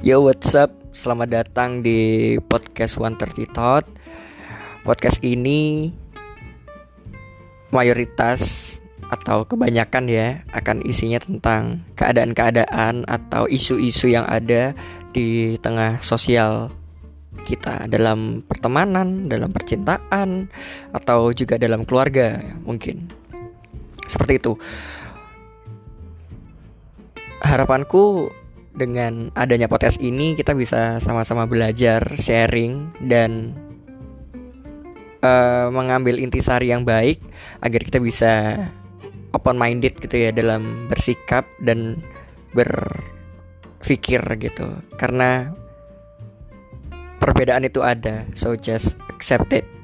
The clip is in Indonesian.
Yo what's up? Selamat datang di podcast 130 Thought. Podcast ini Mayoritas Atau kebanyakan ya Akan isinya tentang Keadaan-keadaan Atau isu-isu yang ada Di tengah sosial kita. Dalam pertemanan Dalam percintaan Atau juga dalam keluarga Mungkin. Seperti itu. Harapanku dengan adanya podcast ini kita bisa sama-sama belajar, sharing dan uh, mengambil intisari yang baik agar kita bisa open minded gitu ya dalam bersikap dan berpikir gitu. Karena perbedaan itu ada, so just accept it.